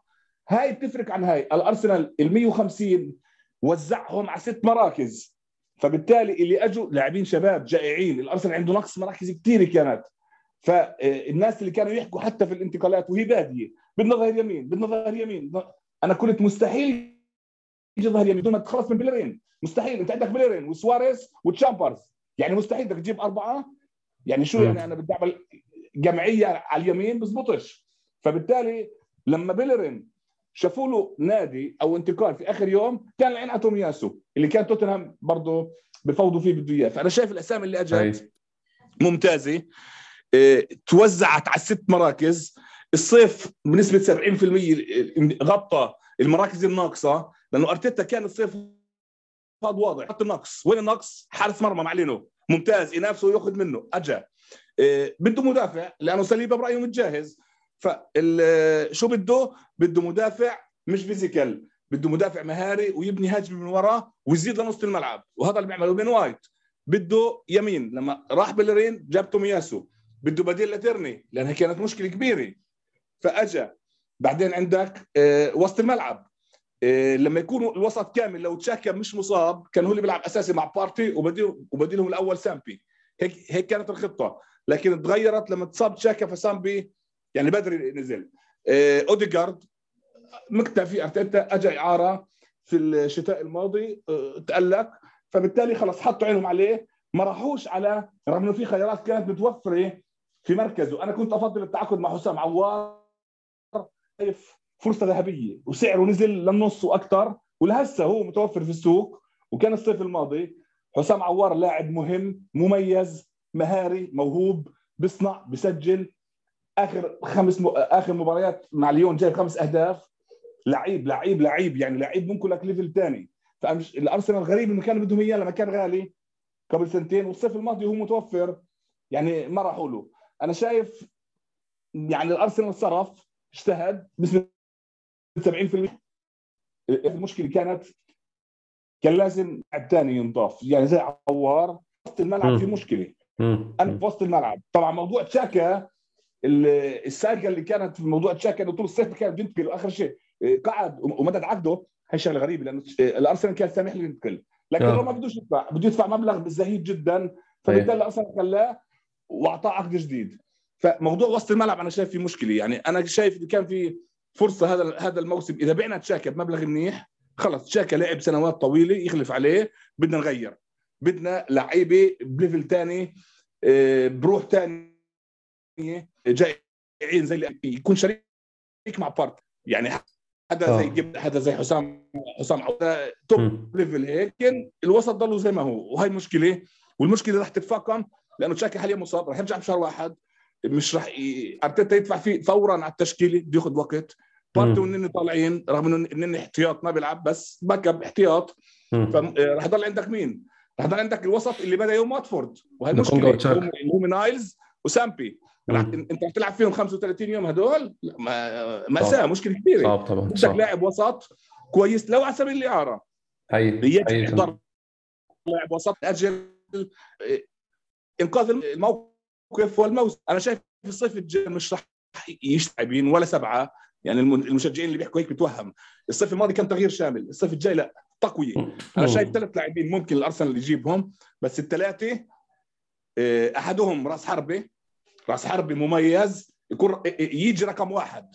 هاي بتفرق عن هاي. الأرسنال ال 150 وزعهم على ست مراكز. فبالتالي اللي أجوا لاعبين شباب جائعين. الأرسنال عنده نقص مراكز كثيره كانت فالناس اللي كانوا يحكوا حتى في الانتقالات وهي بادية. بدنا ظهر يمين بدنا ظهر يمين. أنا كنت مستحيل يجي ظهر يمين بدون ما تخلص من بيلرين. مستحيل. أنت عندك بيلرين وسواريز وتشامبرز. يعني مستحيل بدك تجيب أربعة. يعني شو يعني أنا بدي أعمل جمعية على اليمين بزبطش. فبالتالي لما بيلرين شافوا له نادي أو انتقال في آخر يوم كان العين على تومياسو اللي كان توتنهام برضه بفوضوا فيه بده إياه. فأنا شايف الأسامي اللي أجت ممتازة. آه توزعت على الست مراكز. الصيف بنسبة 70% غطى المراكز الناقصة. لأنه أرتيتا كان الصيف هذا واضح. خط النقص. وين النقص؟ حارس مرمى مع لينو ممتاز. ينافسه وياخذ منه. أجا. آه بده مدافع لأنه ساليبا برايه متجهز فشو بده؟ بده مدافع مش physical. بده مدافع مهاري ويبني هجمه من وراه ويزيد لنص الملعب. وهذا اللي بيعمله بن وايت. بده يمين. لما راح بيلرين جاب تومياسو. بده بديل لتيرني لأنها كانت مشكلة كبيرة. فأجا. بعدين عندك آه وسط الملعب. لما يكون الوسط كامل لو تشاكا مش مصاب كان هو اللي بيلعب أساسي مع بارتي وبديل وبديلهم الأول سامبي. هيك هيك كانت الخطة. لكن تغيرت لما تصاب تشاكا فسامبي يعني بدري نزل. آه اوديجارد مكتفي أرتيتا اجى إعارة في الشتاء الماضي آه تألق. فبالتالي خلص حطوا عينهم عليه. ما راحوش على رغم إنه في خيارات كانت متوفرة في مركزه. أنا كنت أفضل التعاقد مع حسام عوار. فرصة ذهبية وسعره نزل للنص وأكثر ولهسه هو متوفر في السوق وكان الصيف الماضي حسام عوار لاعب مهم مميز مهاري موهوب بيصنع بسجل آخر خمس م... آخر مباريات مع ليون جايب خمس أهداف. لعيب لعيب لعيب يعني لعيب ممكن لك ليفل ثاني فالارسنال غريب إنه كانوا بدهم إياه لما كان غالي قبل سنتين والصيف الماضي هو متوفر. يعني ما راحوا له أنا شايف يعني الأرسنال صرف اجتهد بنسبه 70% المشكلة كانت كان لازم لاعب ثاني ينضاف. يعني زي عوار وسط الملعب في مشكلة. أنا في وسط الملعب. طبعا موضوع تشاكا الساقه اللي كانت في موضوع تشاكا إنه طول الصيف كان بده ينتقل وآخر شيء قعد ومدد عقده. هي شغلة غريبة لأنه الأرسنال كان سامح له ينتقل. لكن هو ما بدوش يدفع. بده يدفع مبلغ زهيد جدا. فبالتالي الأرسنال خلاه وأعطاه عقد جديد. فموضوع وسط الملعب أنا شايف في مشكلة. يعني أنا شايف كان في فرصة هذا هذا الموسم إذا بعنا تشاكا بمبلغ منيح خلص تشاكا لعب سنوات طويلة يخلف عليه بدنا نغير. بدنا لعيبة ب level ثاني بروح ثانية جايين زي يكون شريك مع بارت. يعني هذا زي جبت هذا زي حسام حسام top level. هيك الوسط ضلوا زي ما هو وهي مشكلة. والمشكلة رح تتفاقم لأنه تشاكا حاليا مصاب رح يرجع بشهر واحد مش رح ي... أرتيتا يدفع فيه فورا على التشكيلة بده ياخذ وقت. بارتي ونني طالعين رغم إنه نني احتياط ما بيلعب بس backup احتياط. فرح يضل عندك مين؟ رح يضل عندك الوسط اللي بدأ يوم واتفورد. وهي مشكلة. هو نايلز وسامبي. انت رح تلعب فيهم 35 يوم هدول مأساة مشكلة كبيرة. صعب طبعا بدك لاعب وسط كويس لو على سبيل الإعارة. هي يحضر لاعب وسط أجل إنقاذ الموقف والموسم. أنا شايف في الصيف الجاي مش رح يشتعبين ولا سبعة. يعني المشجعين اللي بيحكوا هيك بتوهم. الصيف الماضي كان تغيير شامل الصيف الجاي لا تقوية. أنا شايف ثلاث لاعبين ممكن الأرسنال يجيبهم بس الثلاثة أحدهم راس حربة راس حربي مميز يكون يجي رقم واحد.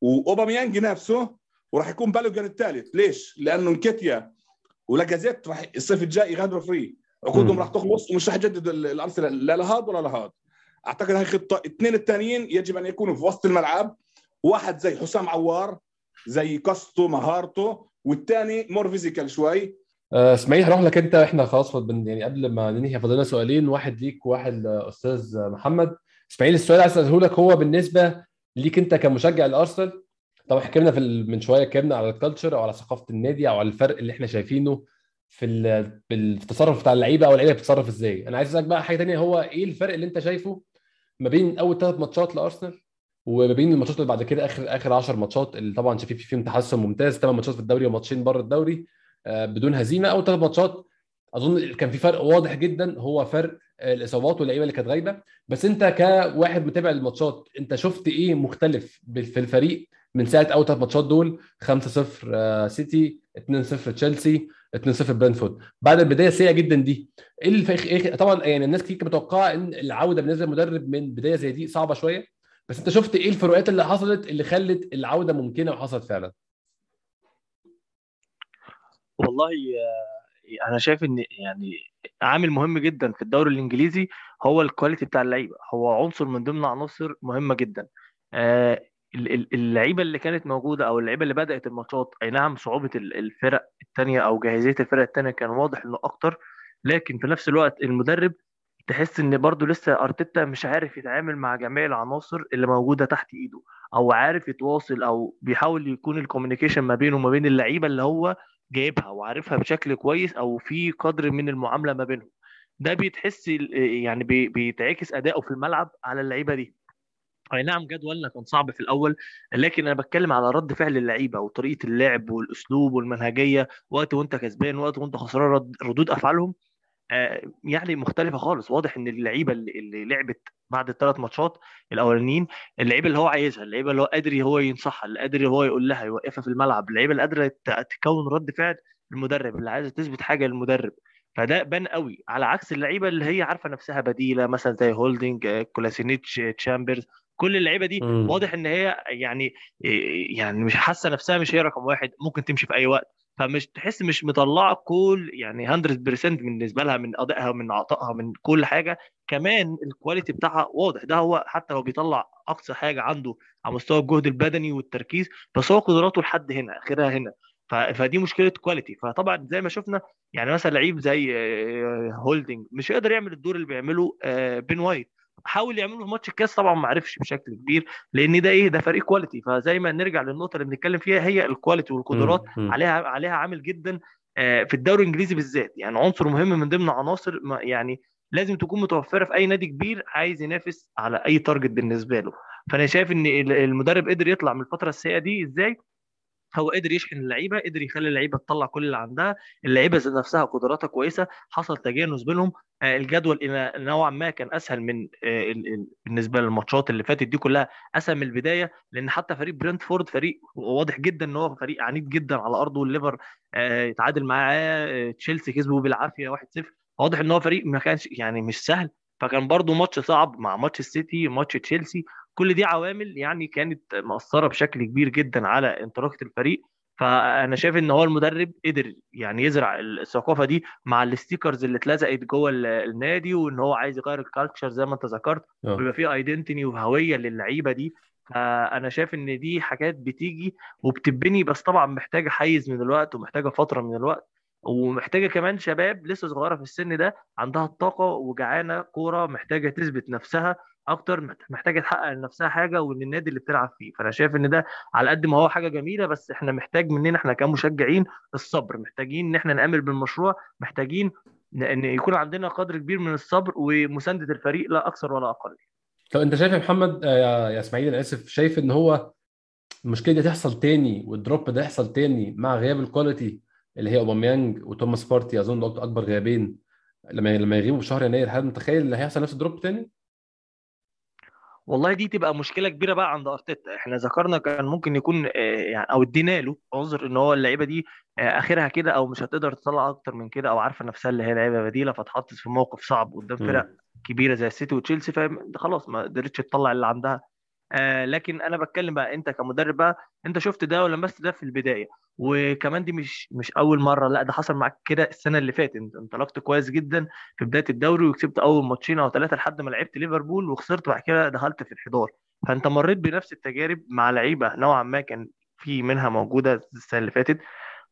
وأوباميانج ينافسه وراح يكون بالوغن الثالث. ليش؟ لأنه انكيتيا ولاجازيت راح الصيف الجاي يغادروا free. عقودهم راح تخلص ومش راح يجدد الأرسنال. لا لهاد ولا لهاد. أعتقد هاي خطة. اثنين الثانيين يجب أن يكونوا في وسط الملعب. واحد زي حسام عوار زي قصته مهارته والثاني more physical شوي. اسماعيل هروح لك انت. إحنا خلاص يعني قبل ما ننهي فاضلنا سؤالين. واحد ليك وواحد أستاذ محمد. اسماعيل السؤال عايز أسأله لك هو بالنسبة ليك انت كمشجع الأرسنال. طبعا حكينا في من شوية اتكلمنا على الكالتشر أو على ثقافة النادي أو على الفرق اللي إحنا شايفينه في في التصرف بتاع اللعيبة أو اللعيبة بتتصرف إزاي. أنا عايز أسألك بقى حاجة ثانية هو إيه الفرق اللي انت شايفه ما بين أول ثلاث ماتشات لأرسنال وما بين الماتشات اللي بعد كده اخر آخر 10 ماتشات اللي طبعا شايفين فيهم تحسن ممتاز. ثمان ماتشات في الدوري وماتشين بره الدوري بدون هزيمة. اول ثلاث ماتشات أظن كان في فرق واضح جدا هو فرق الإصابات واللعيبة اللي كانت غايبة. بس أنت كواحد متابع للماتشات أنت شفت إيه مختلف في الفريق من ساعة أول ثلاث ماتشات دول؟ 5-0 سيتي 2-0 تشيلسي 2-0 برنتفورد بعد البداية السيئة جدا دي إيه. إيه طبعا يعني الناس كتير كانت متوقعة إن العودة بالنسبة للمدرب من بداية زي دي صعبة شوية. بس انت شفت إيه الفروقات اللي حصلت اللي خلت العودة ممكنة وحصلت فعلا؟ والله آه، أنا شايف ان يعني عامل مهم جدا في الدوري الإنجليزي هو ال quality بتاع اللعيبة. هو عنصر من ضمن عناصر مهمة جدا. آه، ال- ال- اللعيبة اللي كانت موجودة أو اللعيبة اللي بدأت الماتشات أي نعم صعوبة ال- الفرق التانية أو جاهزية الفرق التانية كان واضح إنه أكتر لكن في نفس الوقت المدرب تحس إن برضه لسه أرتيتا مش عارف يتعامل مع جميع العناصر اللي موجودة تحت إيده أو عارف يتواصل أو بيحاول يكون ال communication ما بينه وما بين اللعيبة اللي هو جايبها وعارفها بشكل كويس أو في قدر من المعاملة ما بينهم. ده بيتحس يعني بي- بيتعكس أداؤه في الملعب على اللعيبة دي. أي نعم جدولنا كان صعب في الأول لكن أنا بتكلم على رد فعل اللعيبة وطريقة اللعب والأسلوب والمنهجية وقت وأنت كسبان وقت وأنت خسران رد ردود أفعالهم آه، يعني مختلفة خالص. واضح إن اللعيبة اللي, لعبت بعد الثلاث ماتشات الأولانيين اللعيبة اللي هو عايزها اللعيبة اللي هو قادر هو ينصحها اللي قادر هو يقول لها يوقفها في الملعب اللعيبة اللي قادرة تكون رد فعل المدرب اللي عايزة تثبت حاجة للمدرب. فده بان قوي. على عكس اللعيبة اللي هي عارفة نفسها بديلة مثلا زي هولدنج آه، كولاسينيتش آه، تشامبرز كل اللعيبة دي مم. واضح إن هي يعني يعني مش حاسة نفسها مش هي رقم واحد ممكن تمشي في أي وقت. فمش تحس مش مطلعة كل يعني 100% بالنسبة لها من أدائها من عطائها من كل حاجة. كمان ال quality بتاعها واضح. ده هو حتى لو بيطلع أقصى حاجة عنده على مستوى الجهد البدني والتركيز بس هو قدراته لحد هنا آخرها هنا. فدي مشكلة quality فطبعا زي ما شفنا يعني مثلا لعيب زي آه، هولدنج مش هيقدر يعمل الدور اللي بيعمله آه، بين وايت حاول يعمله في ماتش الكاس طبعا ما عرفش بشكل كبير لأن ده إيه؟ ده فريق quality فزي ما نرجع للنقطة اللي بنتكلم فيها هي ال quality والقدرات. عليها عليها عامل جدا آه، في الدوري الإنجليزي بالذات. يعني عنصر مهم من ضمن عناصر يعني لازم تكون متوفرة في أي نادي كبير عايز ينافس على أي target بالنسبة له. فأنا شايف إن ال- المدرب قدر يطلع من الفترة السيئة دي إزاي؟ هو قدر يشحن اللعيبة قدر يخلي اللعيبة تطلع كل اللي عندها. اللعيبة ذات نفسها قدراتها كويسة. حصل تجانس بينهم. آه، الجدول إلى- نوعا ما كان أسهل من آه، ال- ال- بالنسبة للماتشات اللي فاتت دي كلها أسهل من البداية لأن حتى فريق برنتفورد فريق واضح جدا إن هو فريق عنيد جدا على أرضه. والليفر آه، يتعادل معاه آه، تشيلسي كسبه بالعافية 1-0 واضح إن هو فريق ما كانش يعني مش سهل. فكان برضو ماتش صعب مع ماتش السيتي ماتش تشيلسي كل دي عوامل يعني كانت مأثرة بشكل كبير جدا على انطلاقة الفريق. فأنا شايف إن هو المدرب قدر يعني يزرع الثقافة دي مع ال stickers اللي اتلزقت جوه ال- النادي وإن هو عايز يغير ال culture زي ما أنت ذكرت. آه. ويبقى فيه identity وهوية للعيبة دي. فأنا شايف إن دي حاجات بتيجي وبتبني بس طبعا محتاجة حيز من الوقت ومحتاجة فترة من الوقت. ومحتاجة كمان شباب لسه صغيرة في السن ده عندها الطاقه وجعانة كورة محتاجة تثبت نفسها أكتر محتاجة تحقق لنفسها حاجة وإن النادي اللي بتلعب فيه. فأنا شايف إن ده على قد ما هو حاجة جميلة بس إحنا محتاج مننا إحنا كمشجعين الصبر. محتاجين إن إحنا نامل بالمشروع محتاجين إن يكون عندنا قدر كبير من الصبر ومساندة الفريق لا أكثر ولا أقل. طب أنت شايف يا محمد آه، يا إسماعيل أنا آسف شايف إن هو المشكلة دي تحصل تاني وال drop ده يحصل تاني مع غياب ال quality اللي هي أوباميانج وتوماس بارتي أظن دول أكبر غيابين لما لما يغيبوا في شهر يناير هل متخيل اللي هيحصل نفس ال drop تاني؟ والله دي تبقى مشكلة كبيرة بقى عند أرتيتا إحنا ذكرنا كان ممكن يكون آه، يعني أو ادينا له عذر إن هو اللعيبة دي آه، آخرها كده أو مش هتقدر تطلع أكتر من كده أو عارفة نفسها اللي هي لعيبة بديلة فاتحطت في موقف صعب قدام فرق. كبيرة زي السيتي وتشيلسي فخلاص ما قدرتش تطلع اللي عندها آه لكن أنا بتكلم بقى أنت كمدرب بقى أنت شفت ده ولمست ده في البداية. وكمان دي مش مش أول مرة لا ده حصل معاك كده السنة اللي فاتت. أنت انطلقت كويس جدا في بداية الدوري وكسبت أول ماتشين أو ثلاثة لحد ما لعبت ليفربول وخسرت بعد كده دخلت في الحضار. فأنت مريت بنفس التجارب مع لعيبة نوعا ما كان في منها موجودة السنة اللي فاتت.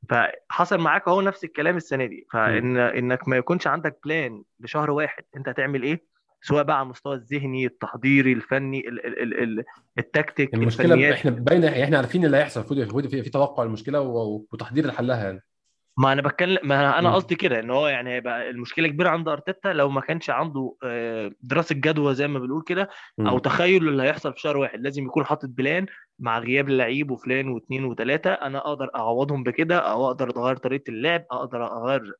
فحصل معاك أهو نفس الكلام السنة دي. فإن إنك ما يكونش عندك بلان لشهر واحد أنت هتعمل إيه؟ سواء بقى على المستوى الذهني التحضيري الفني ال ال ال ال التكتيك المشكلة الفنيات. إحنا باينه إحنا عارفين اللي هيحصل. المفروض في, في توقع المشكلة وتحضير لحلها يعني. ما أنا بتكلم ما أنا. قصدي كده إن هو يعني هيبقى المشكلة كبيرة عند أرتيتا لو ما كانش عنده آه، دراسة جدوى زي ما بنقول كده أو. تخيل اللي هيحصل في شهر واحد. لازم يكون حاطط بلان مع غياب اللعيب وفلان واثنين وثلاثه أنا أقدر أعوضهم بكده أو أقدر أغير طريقة اللعب أقدر أغير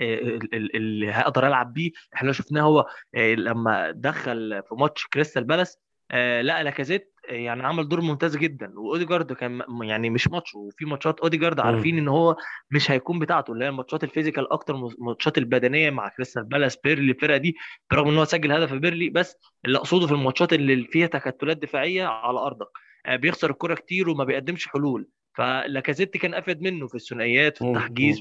اللي هقدر ألعب بيه إحنا شفناه هو آه، لما دخل في ماتش كريستال بالاس آه، لا لاكازيت يعني عمل دور ممتاز جدا. وأوديجارد كان يعني مش ماتش وفي ماتشات أوديجارد عارفين إن هو مش هيكون بتاعته اللي هي الماتشات ال physical أكتر الماتشات البدنية مع كريستال بالاس بيرنلي الفرقة دي برغم إن هو سجل هدف بيرنلي بس اللي أقصده في الماتشات اللي فيها تكتلات دفاعية على أرضك. آه، بيخسر الكرة كتير وما بيقدمش حلول. فلاكازيت كان أفيد منه في الثنائيات في التحجيز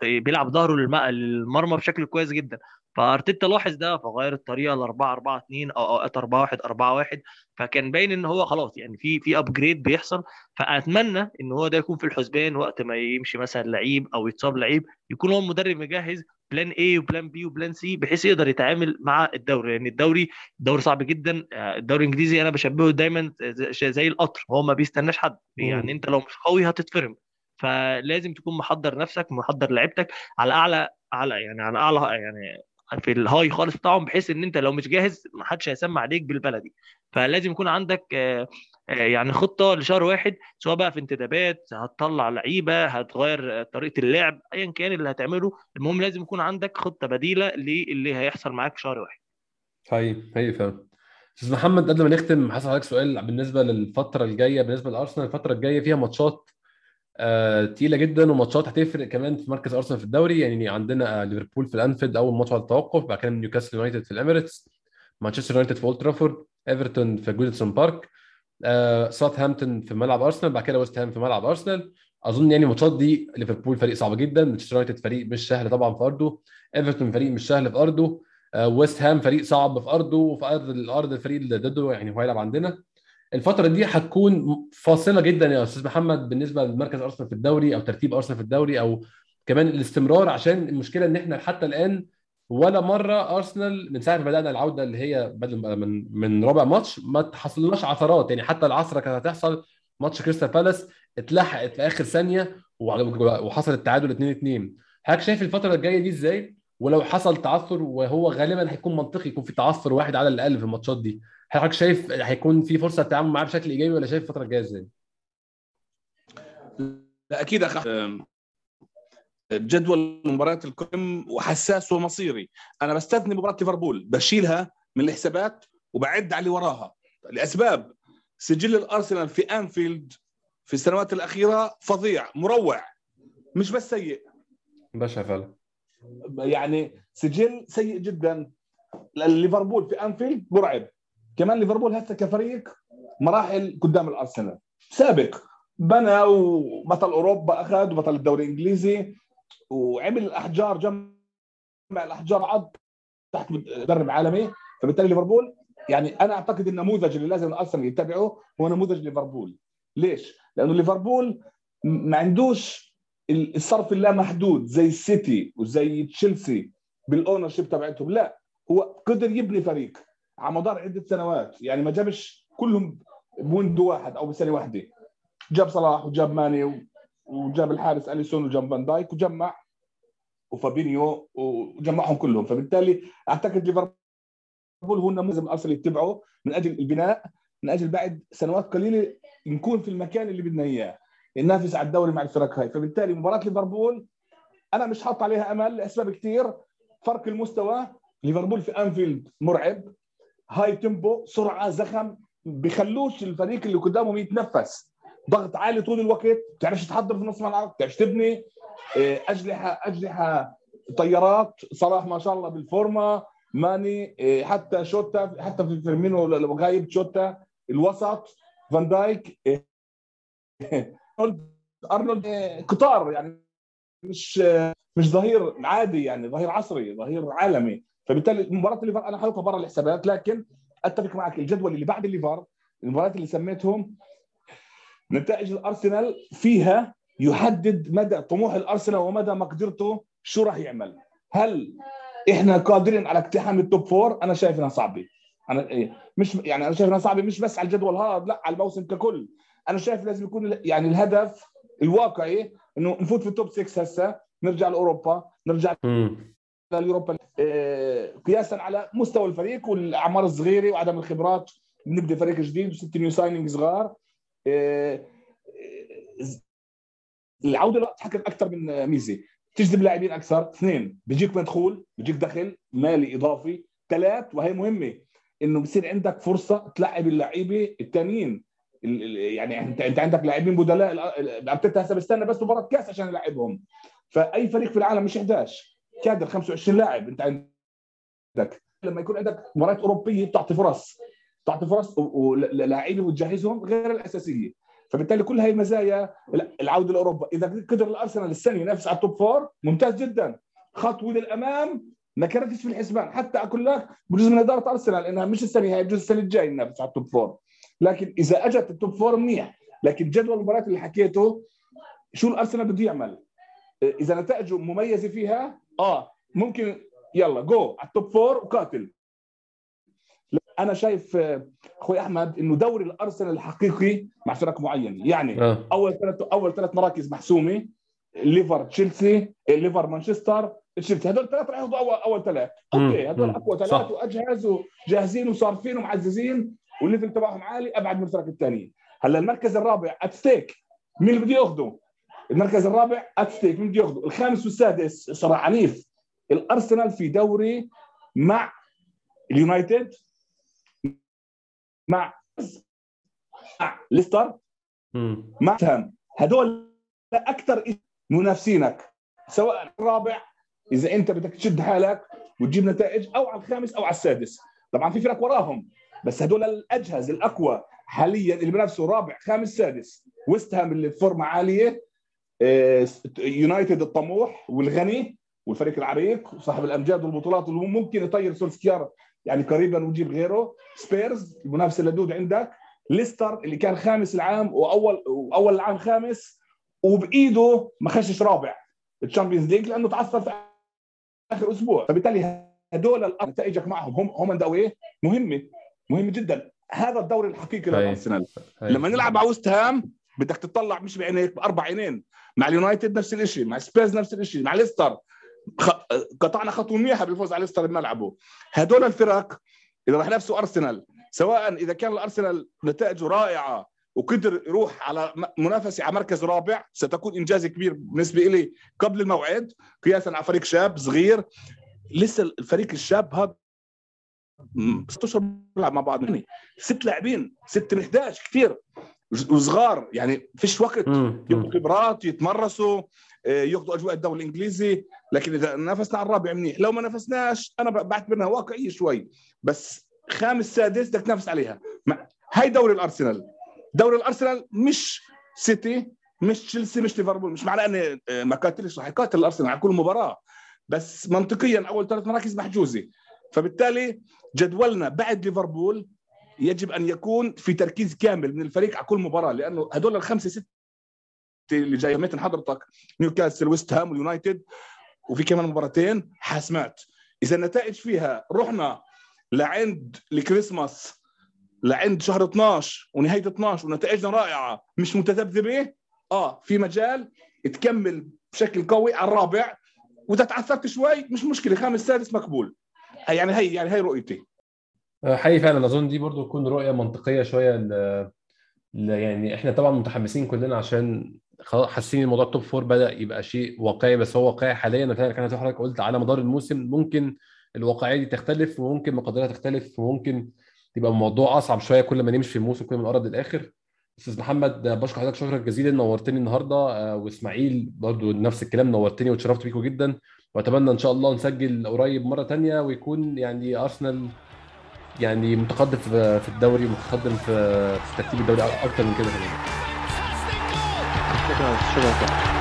في, بيلعب ظهره للمرمى بشكل كويس جدا. فأرتيتا لاحظ ده فغير الطريقة ل 4 4 2 أو أوقات 4 1 4 1 فكان باين إن هو خلاص يعني في في upgrade بيحصل. فأتمنى إن هو ده يكون في الحسبان وقت ما يمشي مثلا لعيب أو يتصاب لعيب يكون هو المدرب مجهز plan A و plan B و plan C بحيث يقدر يتعامل مع الدوري. لأن يعني الدوري دوري صعب جدا. الدوري الإنجليزي أنا بشبهه دايما زي القطر هو ما بيستناش حد. يعني أنت لو مش قوي هتتفرم. فلازم تكون محضر نفسك محضر لعيبتك على أعلى على يعني على أعلى يعني في الهاي خالص بتاعهم بحيث إن أنت لو مش جاهز ما حدش هيسمع عليك بالبلدي. فلازم يكون عندك آه، آه، يعني خطة لشهر واحد سواء بقى في انتدابات هتطلع لعيبة هتغير طريقة اللعب ايا كان اللي هتعمله. المهم لازم يكون عندك خطة بديلة للي هيحصل معاك في شهر واحد. حقيقي حقيقي فعلا. أستاذ محمد قبل ما نختم حصل عليك سؤال بالنسبة للفترة الجاية بالنسبة لأرسنال الفترة الجاية فيها ماتشات آه تقيلة جدا وماتشات هتفرق كمان في مركز أرسنال في الدوري. يعني عندنا آه ليفربول في الأنفيلد أول ماتش على التوقف بعد كده نيوكاسل يونايتد في الإميريتس مانشستر يونايتد في أولد ترافورد إيفرتون في جودسون بارك آه ساوثهامبتون في ملعب أرسنال بعد كده ويست هام في ملعب أرسنال. أظن يعني الماتشات دي ليفربول فريق صعب جدا مانشستر يونايتد فريق مش سهل طبعا في أرضه إيفرتون فريق مش سهل في أرضه آه ويست هام فريق صعب في أرضه وفي أرض الأرض الفريق اللي ضده يعني هو هيلعب عندنا. الفترة دي هتكون فاصلة جدا يا أستاذ محمد بالنسبة لمركز أرسنال في الدوري أو ترتيب أرسنال في الدوري أو كمان الاستمرار عشان المشكلة إن إحنا حتى الآن ولا مرة أرسنال من ساعة ما بدأنا العودة اللي هي بدل من من رابع ماتش ما تحصلناش عثرات. يعني حتى العثرة كانت هتحصل ماتش كريستال بالاس اتلحقت في آخر ثانية وحصل التعادل 2 2 حضرتك شايف الفترة الجاية دي إزاي؟ ولو حصل تعثر وهو غالبا هيكون منطقي يكون في تعثر واحد على الأقل في الماتشات دي. حضرتك شايف هيكون في فرصة التعامل معاه بشكل إيجابي ولا شايف الفترة الجاية إزاي؟ لا أكيد أخ... جدول مباريات القمم وحساس ومصيري أنا بستثني مباراة ليفربول. بشيلها من الحسابات وبعد على اللي وراها. لأسباب. سجل الأرسنال في أنفيلد في السنوات الأخيرة فظيع مروع. مش بس سيء. بشع فعلا. يعني سجل سيء جدا. ليفربول في أنفيلد مرعب. كمان ليفربول هسه كفريق مراحل قدام الأرسنال. سابق. بنى وبطل أوروبا أخذ وبطل الدوري الإنجليزي وعمل الأحجار جمع الأحجار عض تحت مدرب عالمي. فبالتالي ليفربول يعني أنا أعتقد النموذج اللي لازم الأرسنال يتبعه هو نموذج ليفربول. ليش؟ لأنه ليفربول ما عندوش الصرف اللامحدود زي السيتي وزي تشيلسي بال ownership تبعتهم. لا هو قدر يبني فريق. على مدار عدة سنوات. يعني ما جابش كلهم ب window واحد أو بسنة واحدة. جاب صلاح وجاب ماني وجاب الحارس أليسون وجاب فان دايك وجمع وفابينيو وجمعهم كلهم. فبالتالي أعتقد ليفربول هو النموذج الارسنال يتبعه من أجل البناء من أجل بعد سنوات قليلة نكون في المكان اللي بدنا إياه ننافس على الدوري مع الفرق هاي. فبالتالي مباراة ليفربول أنا مش حاط عليها أمل لأسباب كثير فرق المستوى ليفربول في أنفيلد مرعب. high tempo سرعة زخم بخلوش الفريق اللي قدامهم يتنفس. ضغط عالي طول الوقت بتعرفش تحضر في نص ملعب بتعرفش تبني. آه، اجنحه أجنحة طيارات صلاح ما شاء الله بالفورمة. ماني آه، حتى شوتا حتى في فيرمينو غايب شوتا. الوسط فان دايك آه، ارنولد قطار يعني مش مش ظهير عادي يعني ظهير عصري ظهير عالمي. فبالتالي مباراة الليفر أنا حاططها برا الحسابات لكن أتفق معك الجدول اللي بعد الليفر المباريات اللي سميتهم نتائج الأرسنال فيها يحدد مدى طموح الأرسنال ومدى مقدرته شو راح يعمل. هل إحنا قادرين على اقتحام ال top four أنا شايف إنها صعبة. أنا إيه مش يعني أنا شايف إنها صعبة مش بس على الجدول هذا لا على الموسم ككل. أنا شايف لازم يكون يعني الهدف الواقعي إنه نفوت في ال top 6 هسه نرجع لأوروبا نرجع لليوروبا آه، قياسا على مستوى الفريق والأعمار الصغيرة وعدم الخبرات. نبدأ فريق جديد وست new signing صغار. آه، آه، العودة تحقق أكثر من ميزة. تجذب لاعبين أكثر. اثنين بيجيك مدخول بيجيك دخل مالي إضافي. ثلاث وهي مهمة إنه بصير عندك فرصة تلعب اللعيبة الثانيين يعني انت أنت عندك لاعبين بدلاء ارتيتا هسه بستنى بس مباراة كاس عشان يلعبهم. فأي فريق في العالم مش 11 كادر 25 لاعب انت عندك. لما يكون عندك مباريات أوروبية بتعطي فرص تعطي فرص ولاعبين وتجهزهم غير الأساسية. فبالتالي كل هاي المزايا العودة لأوروبا. إذا قدر الأرسنال السنة ينافس على ال top four ممتاز جدا. خطوه للامام ما كانتش في الحسبان. حتى أقول لك بجزء من إدارة أرسنال لانها مش السنة هاي بجوز السنة الجاي ينافس على ال top four لكن إذا أجت ال top four منيح. لكن جدول المباريات اللي حكيته شو الأرسنال بده يعمل؟ إذا نتائجه مميزة فيها آه ممكن يلا go على ال top four وقاتل أنا شايف أخوي أحمد إنه دوري الأرسنال الحقيقي مع فرق معينه يعني آه. أول ثلاث أول ثلاث مراكز محسومة. ليفر تشيلسي ليفر مانشستر تشيلسي. هذول ثلاث راح ياخذوا اول أول ثلاث. أوكي هذول أقوى ثلاث وأجهز وجاهزين وصارفين ومعززين وال level تبعهم عالي أبعد من الفرق الثانية. هلا المركز الرابع at stake مين اللي بده ياخذه؟ المركز الرابع at stake مين بده ياخذه؟ الخامس والسادس صراع عنيف. الأرسنال في دوري مع اليونايتد مع مع ليستر مع تهم هدول أكثر منافسينك سواء الرابع إذا أنت بدك تشد حالك وتجيب نتائج أو على الخامس أو على السادس. طبعا في فرق وراهم بس هدول الأجهز الأقوى حاليا اللي بنفسه رابع خامس سادس. ويست هام اللي بفورمه عالية يونايتد الطموح والغني والفريق العريق وصاحب الأمجاد والبطولات اللي ممكن يطير سولسكيار يعني قريبا ويجيب غيره. سبيرز المنافس اللدود عندك. ليستر اللي كان خامس العام وأول وأول العام خامس وبإيده ما خشش رابع ال Champions League لأنه تعثر في آخر أسبوع. فبالتالي هدول نتائجك معهم. home home and away مهمة مهمة جدا. هذا الدوري الحقيقي للأرسنال. لما نلعب مع وست هام بدك تطلع مش بعينيك بأربع عينين. مع اليونايتد نفس الشيء مع سبيرز نفس الشيء مع ليستر. قطعنا خطوة منيحه بالفوز على ليستر بملعبه هدول الفرق إذا راح ينافسوا أرسنال سواء إذا كان الأرسنال نتائجه رائعة وقدر يروح على منافسة على مركز رابع ستكون إنجاز كبير بالنسبة لي قبل الموعد. قياسا على فريق شاب صغير. لسه الفريق الشاب هذا ست أشهر بيلعب مع بعض. يعني ست لاعبين ست من 11 كثير. وصغار. يعني فيش وقت. ياخذوا خبرات يتمرسوا آه، ياخذوا أجواء الدوري الإنجليزي. لكن إذا نافسنا على الرابع منيح. لو ما نافسناش أنا بعتبرها واقعية شوي. بس خامس سادس بدك تنافس عليها. هاي دوري الأرسنال. دوري الأرسنال مش سيتي مش تشيلسي مش ليفربول. مش معناه اني آه، ما قاتلش. رح يقاتل الأرسنال على كل مباراة. بس منطقيا أول ثلاث مراكز محجوزة. فبالتالي جدولنا بعد ليفربول يجب أن يكون في تركيز كامل من الفريق على كل مباراة لأنه هدول الخمسة ستة اللي جاية مثل حضرتك نيوكاسل ويست هام واليونايتد وفي كمان مباراتين حاسمات. إذا النتائج فيها رحنا لعند الكريسماس لعند شهر 12 ونهاية 12 ونتائجنا رائعة مش متذبذبة؟ آه في مجال تكمل بشكل قوي على الرابع وإذا تعثرت شوي مش مشكلة خامس سادس مقبول. يعني هي يعني هي رؤيتي. حقيقي فعلا أظن دي برضو تكون رؤية منطقية شوية ل... ل... يعني إحنا طبعا متحمسين كلنا عشان حاسين الموضوع ال top four بدأ يبقى شيء واقعي بس هو واقعي حاليا. فعلا كان حضرتك قلت على مدار الموسم ممكن الواقعية دي تختلف وممكن مقدرها تختلف وممكن تبقى الموضوع أصعب شوية كل ما نمشي في الموسم كل ما نقرب للآخر. أستاذ محمد بشكر حضرتك شكرا جزيلا نورتني النهارده. آه، وإسماعيل برضو نفس الكلام نورتني واتشرفت بيكم جدا. وأتمنى إن شاء الله نسجل قريب مرة تانية ويكون يعني ارسنال يعني متقدم في الدوري ومتقدم في ترتيب الدوري أكتر من كده. كمان شكرا شكرا.